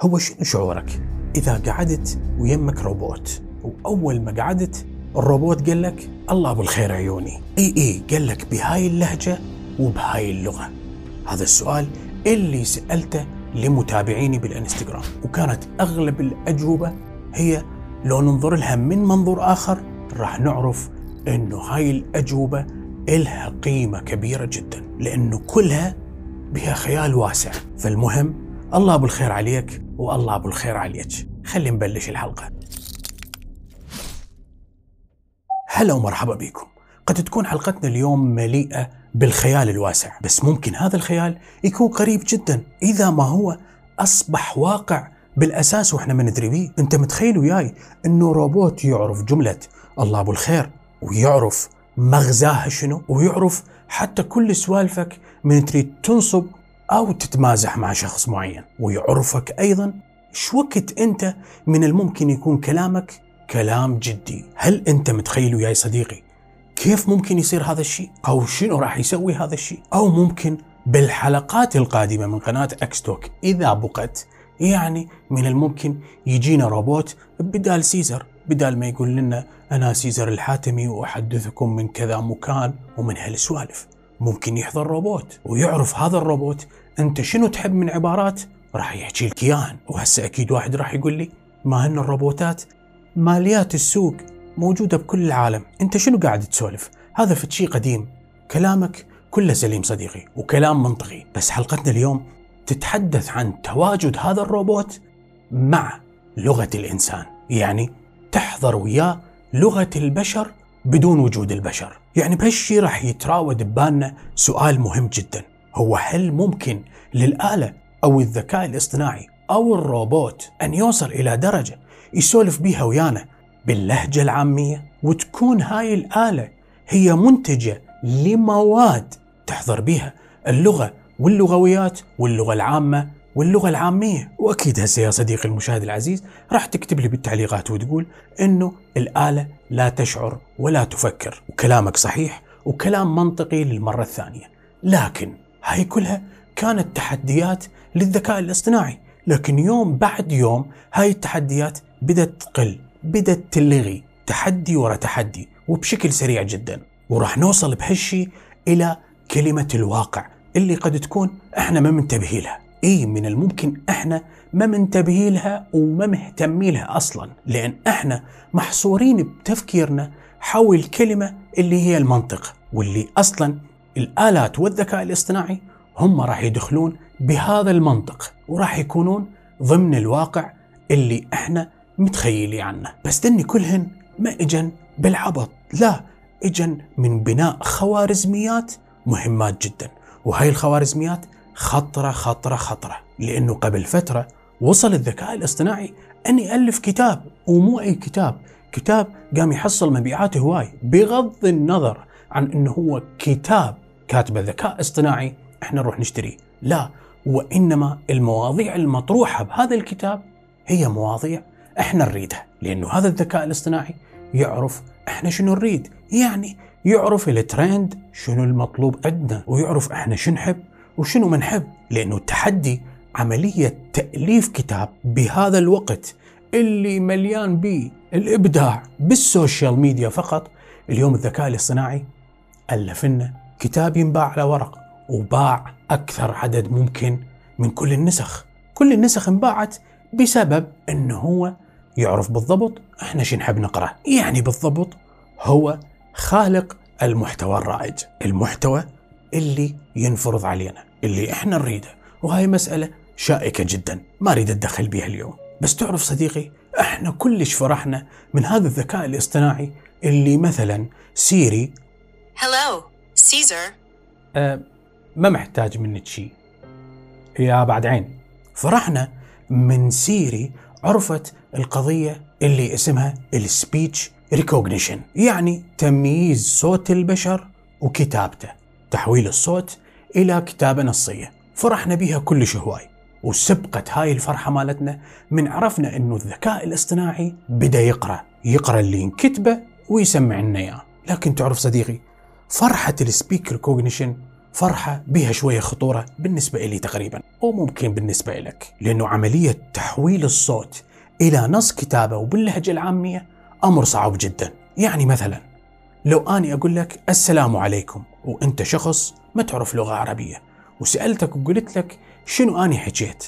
هو شنو شعورك؟ إذا قعدت ويمك روبوت وأول ما قعدت الروبوت قال لك الله أبو الخير عيوني. إي إي قال لك بهاي اللهجة وبهاي اللغة. هذا السؤال اللي سألته لمتابعيني بالإنستغرام. وكانت أغلب الأجوبة هي لو ننظر لها من منظور آخر راح نعرف أنه هاي الأجوبة إلها قيمة كبيرة جدا لأنه كلها بها خيال واسع. فالمهم الله أبو الخير عليك والله أبو الخير عليك. خلي نبلش الحلقة. هلا ومرحبا بكم. قد تكون حلقتنا اليوم مليئة بالخيال الواسع بس ممكن هذا الخيال يكون قريب جدا. إذا ما هو أصبح واقع بالأساس وإحنا ما ندري بيه أنت متخيل وياي أنه روبوت يعرف جملة الله أبو الخير ويعرف مغزاها شنو ويعرف حتى كل سوالفك من تريد تنصب أو تتمازح مع شخص معين ويعرفك أيضا شو وقت أنت من الممكن يكون كلامك كلام جدي. هل أنت متخيل وياي صديقي كيف ممكن يصير هذا الشيء؟ أو شنو راح يسوي هذا الشيء؟ أو ممكن بالحلقات القادمة من قناة X Talk إذا بقت يعني من الممكن يجينا روبوت بدال سيزر بدال ما يقول لنا أنا سيزر الحاتمي وأحدثكم من كذا مكان ومن هالسوالف. ممكن يحضر روبوت ويعرف هذا الروبوت أنت شنو تحب من عبارات؟ راح يحكي لك إياهن وهسه أكيد واحد راح يقول لي ما هن الروبوتات؟ ماليات السوق موجودة بكل العالم. أنت شنو قاعد تسولف؟ هذا في شيء قديم. كلامك كله سليم صديقي وكلام منطقي. بس حلقتنا اليوم تتحدث عن تواجد هذا الروبوت مع لغة الإنسان. يعني تحضر وياه لغة البشر بدون وجود البشر. يعني بهالشي راح يتراود ببالنا سؤال مهم جدا. هو هل ممكن للآلة أو الذكاء الاصطناعي أو الروبوت أن يوصل إلى درجة يسولف بيها ويانا باللهجة العامية؟ وتكون هاي الآلة هي منتجة لمواد تحضر بها اللغة واللغويات واللغة العامة واللغة العامية. وأكيد هسه يا صديقي المشاهد العزيز راح تكتب لي بالتعليقات وتقول أنه الآلة لا تشعر ولا تفكر. وكلامك صحيح وكلام منطقي للمرة الثانية. لكن هاي كلها كانت تحديات للذكاء الاصطناعي. لكن يوم بعد يوم هاي التحديات بدأت تقل بدأت تلغي تحدي ورا تحدي وبشكل سريع جدا. وراح نوصل بهالشي إلى كلمة الواقع اللي قد تكون إحنا ما منتبهين لها. اي من الممكن إحنا ما منتبهين لها وما مهتمين لها أصلا؟ لأن إحنا محصورين بتفكيرنا حول كلمه اللي هي المنطق واللي أصلا الآلات والذكاء الاصطناعي هم راح يدخلون بهذا المنطق وراح يكونون ضمن الواقع اللي إحنا متخيلين عنه. بس دني كلهن ما إجن بالعبط لا إجن من بناء خوارزميات مهمات جدا. وهاي الخوارزميات خطرة خطرة خطرة. لأنه قبل فترة وصل الذكاء الاصطناعي أن يألف كتاب ومو أي كتاب. كتاب قام يحصل مبيعاته هواي بغض النظر عن أنه هو كتاب كاتبه ذكاء اصطناعي إحنا نروح نشتريه. لا وإنما المواضيع المطروحة بهذا الكتاب هي مواضيع إحنا نريدها. لأنه هذا الذكاء الاصطناعي يعرف إحنا شنو نريد. يعني يعرف الترند شنو المطلوب عندنا ويعرف إحنا شو نحب وشنو ما نحب؟ لأنه التحدي عملية تأليف كتاب بهذا الوقت اللي مليان به الابداع بالسوشيال ميديا فقط. اليوم الذكاء الاصطناعي ألف لنا كتاب ينباع على ورق وباع أكثر عدد ممكن من كل النسخ. كل النسخ انباعت بسبب إنه هو يعرف بالضبط إحنا شو نحب نقراه يعني بالضبط هو خالق المحتوى الرائج المحتوى اللي ينفرض علينا. اللي إحنا نريده وهاي مسألة شائكة جدا ما أريد أتدخل بها اليوم. بس تعرف صديقي إحنا كلش فرحنا من هذا الذكاء الاصطناعي اللي مثلا سيري Hello, Hey Siri. أه ما محتاج منك شيء. يا بعد عين. فرحنا من Siri عرفت القضية اللي اسمها ال speech recognition يعني تمييز صوت البشر وكتابته تحويل الصوت إلى كتابة نصية. فرحنا بها كلش هواي. وسبقت هاي الفرحة مالتنا من عرفنا إنه الذكاء الاصطناعي بدأ يقرأ. يقرأ اللي انكتبه ويسمع لنا اياه لكن تعرف صديقي فرحة ال speech recognition فرحة بها شوية خطورة بالنسبة إلي تقريبا. أو ممكن بالنسبة لك لأنه عملية تحويل الصوت إلى نص كتابة وباللهجة العامية أمر صعب جدا. يعني مثلا لو أني أقول لك السلام عليكم وأنت شخص ما تعرف لغة عربية. وسألتك وقلت لك شنو أني حكيت؟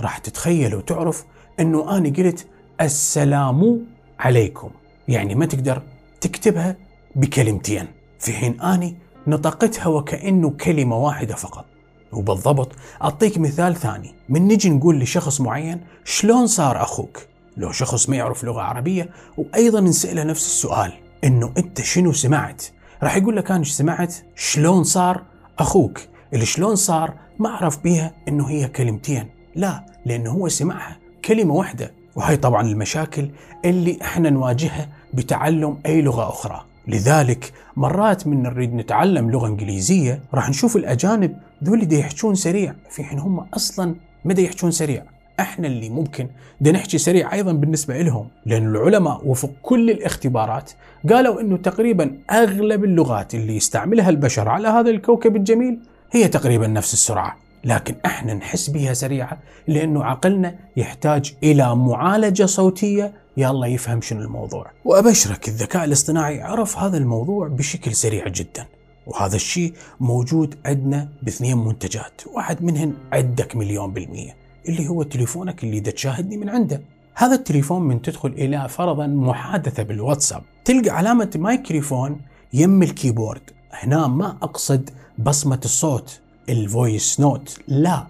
راح تتخيل وتعرف أنه أني قلت السلام عليكم. يعني ما تقدر تكتبها بكلمتين. في حين أني نطقتها وكأنه كلمة واحدة فقط. وبالضبط أعطيك مثال ثاني. من نجي نقول لشخص معين شلون صار أخوك؟ لو شخص ما يعرف لغة عربية وأيضا نسأله نفس السؤال. إنه أنت شنو سمعت؟ راح يقول لك أنا سمعت؟ شلون صار أخوك؟ اللي شلون صار ما أعرف بيها إنه هي كلمتين. لا لأنه هو سمعها كلمة واحدة. وهي طبعا المشاكل اللي إحنا نواجهها بتعلم أي لغة أخرى. لذلك مرات من نريد نتعلم لغة إنجليزية راح نشوف الأجانب ذول دي يحجون سريع. في حين هم أصلا ما يحجون سريع. إحنا اللي ممكن. دا نحكي سريع أيضا بالنسبة لهم لأن العلماء وفق كل الاختبارات قالوا إنه تقريبا أغلب اللغات اللي يستعملها البشر على هذا الكوكب الجميل هي تقريبا نفس السرعة. لكن إحنا نحس بها سريعه لأنه عقلنا يحتاج إلى معالجة صوتية. يلا يفهم شنو الموضوع. وأبشرك الذكاء الاصطناعي عرف هذا الموضوع بشكل سريع جدا. وهذا الشيء موجود عندنا باثنين منتجات واحد منهن عندك مليون بالمية. اللي هو تليفونك اللي دا تشاهدني من عنده. هذا التليفون من تدخل إلى فرضا محادثة بالواتساب. تلقى علامة مايكروفون يم ال keyboard. هنا ما أقصد بصمة الصوت ال voice note لا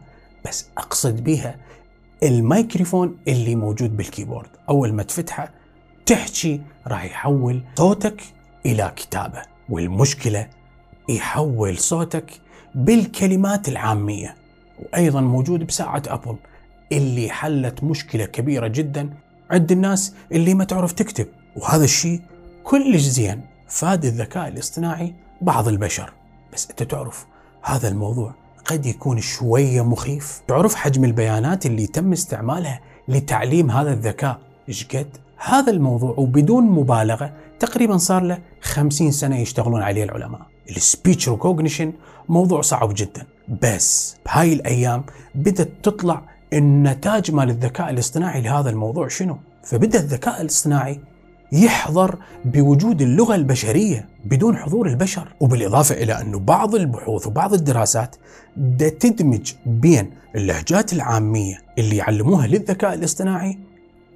بس أقصد بها الميكروفون اللي موجود بال keyboard. أول ما تفتحه تحكي راح يحول صوتك إلى كتابة والمشكلة يحول صوتك بالكلمات العامية. وأيضا موجود بساعة Apple اللي حلت مشكلة كبيرة جدا عند الناس اللي ما تعرف تكتب. وهذا الشيء كلش زين فاد الذكاء الاصطناعي بعض البشر. بس أنت تعرف هذا الموضوع قد يكون شوية مخيف. تعرف حجم البيانات اللي تم استعمالها لتعليم هذا الذكاء؟ إيش قد؟ هذا الموضوع وبدون مبالغة تقريبا صار له 50 سنة يشتغلون عليه العلماء. ال speech recognition موضوع صعب جدا بس بهاي الأيام بدأت تطلع النتاج مال الذكاء الاصطناعي لهذا الموضوع شنو؟ فبدأ الذكاء الاصطناعي يحضر بوجود اللغة البشرية بدون حضور البشر، وبالإضافة إلى أنه بعض البحوث وبعض الدراسات دا تدمج بين اللهجات العامية اللي يعلموها للذكاء الاصطناعي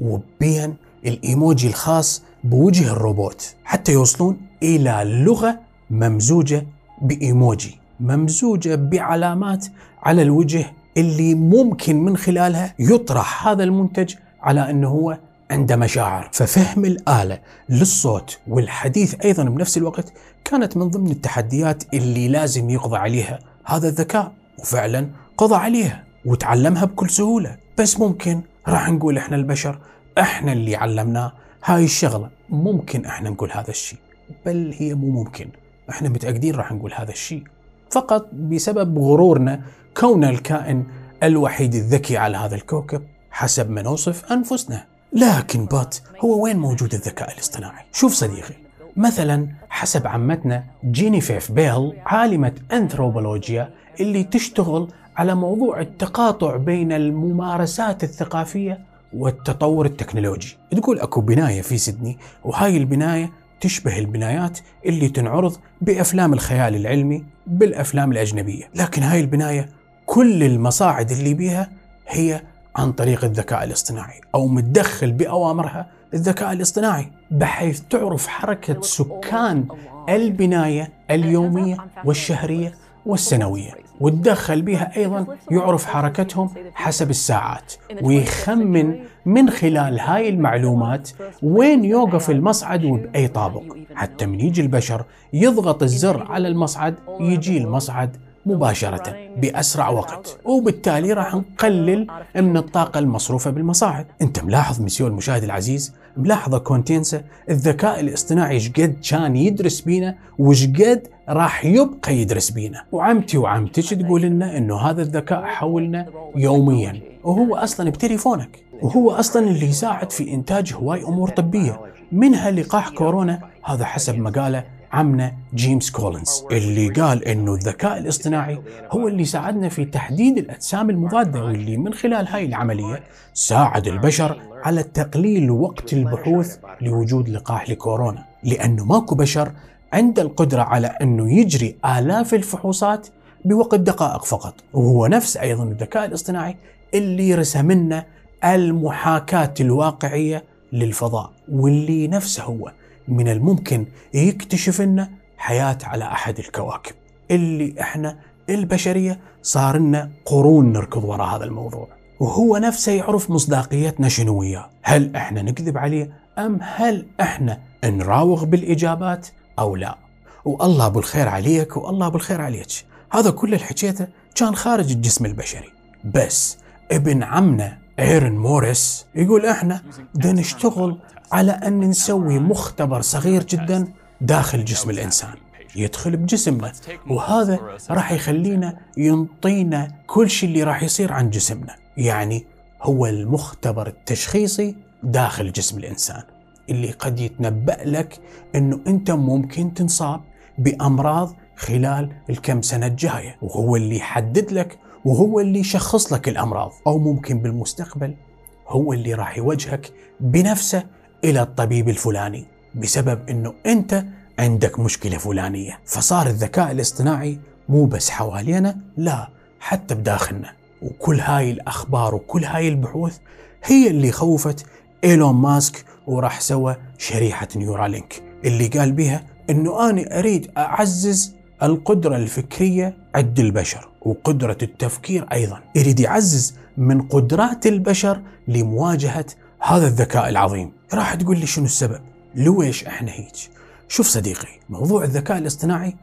وبين الإيموجي الخاص بوجه الروبوت حتى يوصلون إلى لغة ممزوجة بإيموجي ممزوجة بعلامات على الوجه اللي ممكن من خلالها يطرح هذا المنتج على إنه هو عنده مشاعر. ففهم الآلة للصوت والحديث أيضا بنفس الوقت كانت من ضمن التحديات اللي لازم يقضى عليها. هذا الذكاء وفعلا قضى عليها وتعلمها بكل سهولة. بس ممكن راح نقول إحنا البشر إحنا اللي علمناه. هاي الشغلة ممكن إحنا نقول هذا الشيء بل هي مو ممكن. إحنا متأكدين راح نقول هذا الشيء. فقط بسبب غرورنا كون الكائن الوحيد الذكي على هذا الكوكب حسب ما نوصف أنفسنا. لكن but هو وين موجود الذكاء الاصطناعي؟ شوف صديقي مثلا حسب عمتنا جينيفيف بيل عالمة أنثروبولوجيا اللي تشتغل على موضوع التقاطع بين الممارسات الثقافية والتطور التكنولوجي. تقول أكو بناية في سيدني وهاي البناية تشبه البنايات اللي تنعرض بأفلام الخيال العلمي بالأفلام الأجنبية، لكن هاي البناية كل المصاعد اللي بيها هي عن طريق الذكاء الاصطناعي أو متدخل بأوامرها الذكاء الاصطناعي بحيث تعرف حركة سكان البناية اليومية والشهرية والسنوية. وتدخل بها أيضا يعرف حركتهم حسب الساعات. ويخمن من خلال هاي المعلومات وين يوقف المصعد وبأي طابق. حتى من يجي البشر يضغط الزر على المصعد يجي المصعد مباشرة بأسرع وقت. وبالتالي راح نقلل من الطاقة المصروفة بالمصاعد. أنت ملاحظ مسيو المشاهد العزيز؟ ملاحظة كونتينسا؟ الذكاء الاصطناعي إيش قد كان يدرس بينا وش قد راح يبقى يدرس بينا. وعمتي وعمتك تقول لنا إنه هذا الذكاء حولنا يوميا. وهو أصلا بتليفونك. وهو أصلا اللي يساعد في إنتاج هواي أمور طبية. منها لقاح كورونا. هذا حسب ما قاله عمنا جيمس كولينز اللي قال إنه الذكاء الاصطناعي هو اللي ساعدنا في تحديد الأجسام المضادة واللي من خلال هاي العملية ساعد البشر على تقليل وقت البحوث لوجود لقاح لكورونا. لأنه ماكو بشر عنده القدرة على إنه يجري آلاف الفحوصات بوقت دقائق فقط. وهو نفس أيضا الذكاء الاصطناعي اللي رسم لنا المحاكاة الواقعية للفضاء واللي نفسه هو من الممكن يكتشف لنا حياة على أحد الكواكب اللي إحنا البشرية صار لنا قرون نركض وراء هذا الموضوع. وهو نفسه يعرف مصداقيتنا شنو وياه. هل إحنا نكذب عليه أم هل إحنا نراوغ بالإجابات أو لا؟ والله بالخير عليك والله بالخير عليك. هذا كل اللي حكيته كان خارج الجسم البشري. بس ابن عمنا إيرن موريس يقول إحنا بدنا نشتغل على أن نسوي مختبر صغير جدا داخل جسم الإنسان يدخل بجسمنا وهذا راح يخلينا ينطينا كل شيء اللي راح يصير عن جسمنا يعني هو المختبر التشخيصي داخل جسم الإنسان اللي قد يتنبأ لك إنه أنت ممكن تنصاب بأمراض خلال الكم سنة الجاية وهو اللي يحدد لك وهو اللي يشخص لك الأمراض أو ممكن بالمستقبل هو اللي راح يوجهك بنفسه إلى الطبيب الفلاني بسبب إنه أنت عندك مشكلة فلانية. فصار الذكاء الاصطناعي مو بس حوالينا لا حتى بداخلنا. وكل هاي الأخبار وكل هاي البحوث هي اللي خوفت إيلون ماسك وراح سوى شريحة نيورالينك اللي قال بها إنه أنا أريد أعزز القدرة الفكرية عند البشر وقدرة التفكير أيضا. يريد يعزز من قدرات البشر لمواجهة هذا الذكاء العظيم. راح تقول لي شنو السبب؟ لويش إحنا هيك شوف صديقي موضوع الذكاء الاصطناعي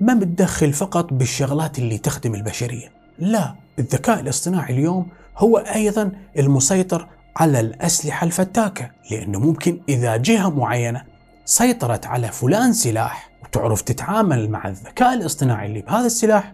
ما متدخل فقط بالشغلات اللي تخدم البشرية. لا الذكاء الاصطناعي اليوم هو أيضا المسيطر على الأسلحة الفتاكة لأنه ممكن إذا جهة معينة سيطرت على فلان سلاح. وتعرف تتعامل مع الذكاء الاصطناعي اللي بهذا السلاح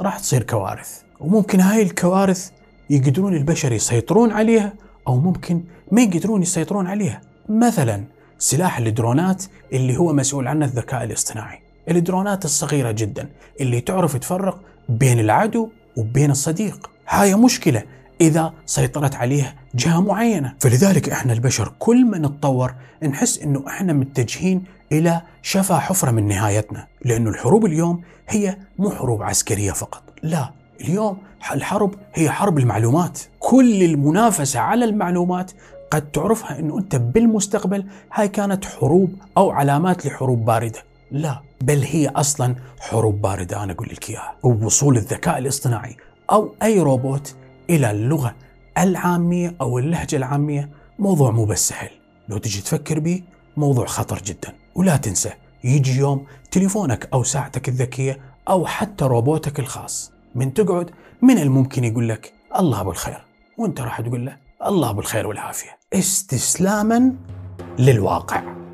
راح تصير كوارث. وممكن هاي الكوارث يقدرون البشر يسيطرون عليها أو ممكن ما يقدرون يسيطرون عليها. مثلا سلاح الدرونات اللي هو مسؤول عنه الذكاء الاصطناعي. الدرونات الصغيرة جدا اللي تعرف تفرق بين العدو وبين الصديق. هاي مشكلة إذا سيطرت عليها جهة معينة. فلذلك إحنا البشر كل ما نتطور نحس إنه إحنا متجهين إلى شفا حفرة من نهايتنا. لأنه الحروب اليوم هي مو حروب عسكرية فقط. لا اليوم الحرب هي حرب المعلومات. كل المنافسة على المعلومات قد تعرفها إنه أنت بالمستقبل هاي كانت حروب أو علامات لحروب باردة. لا بل هي أصلا حروب باردة أنا أقول لك إياها. ووصول الذكاء الاصطناعي أو أي روبوت إلى اللغة العامية أو اللهجة العامية. موضوع مو بس سهل. لو تجي تفكر به موضوع خطر جدا. ولا تنسى يجي يوم تليفونك أو ساعتك الذكية أو حتى روبوتك الخاص. من تقعد من الممكن يقول لك الله بالخير وأنت راح تقول له الله بالخير والعافية. استسلاما للواقع.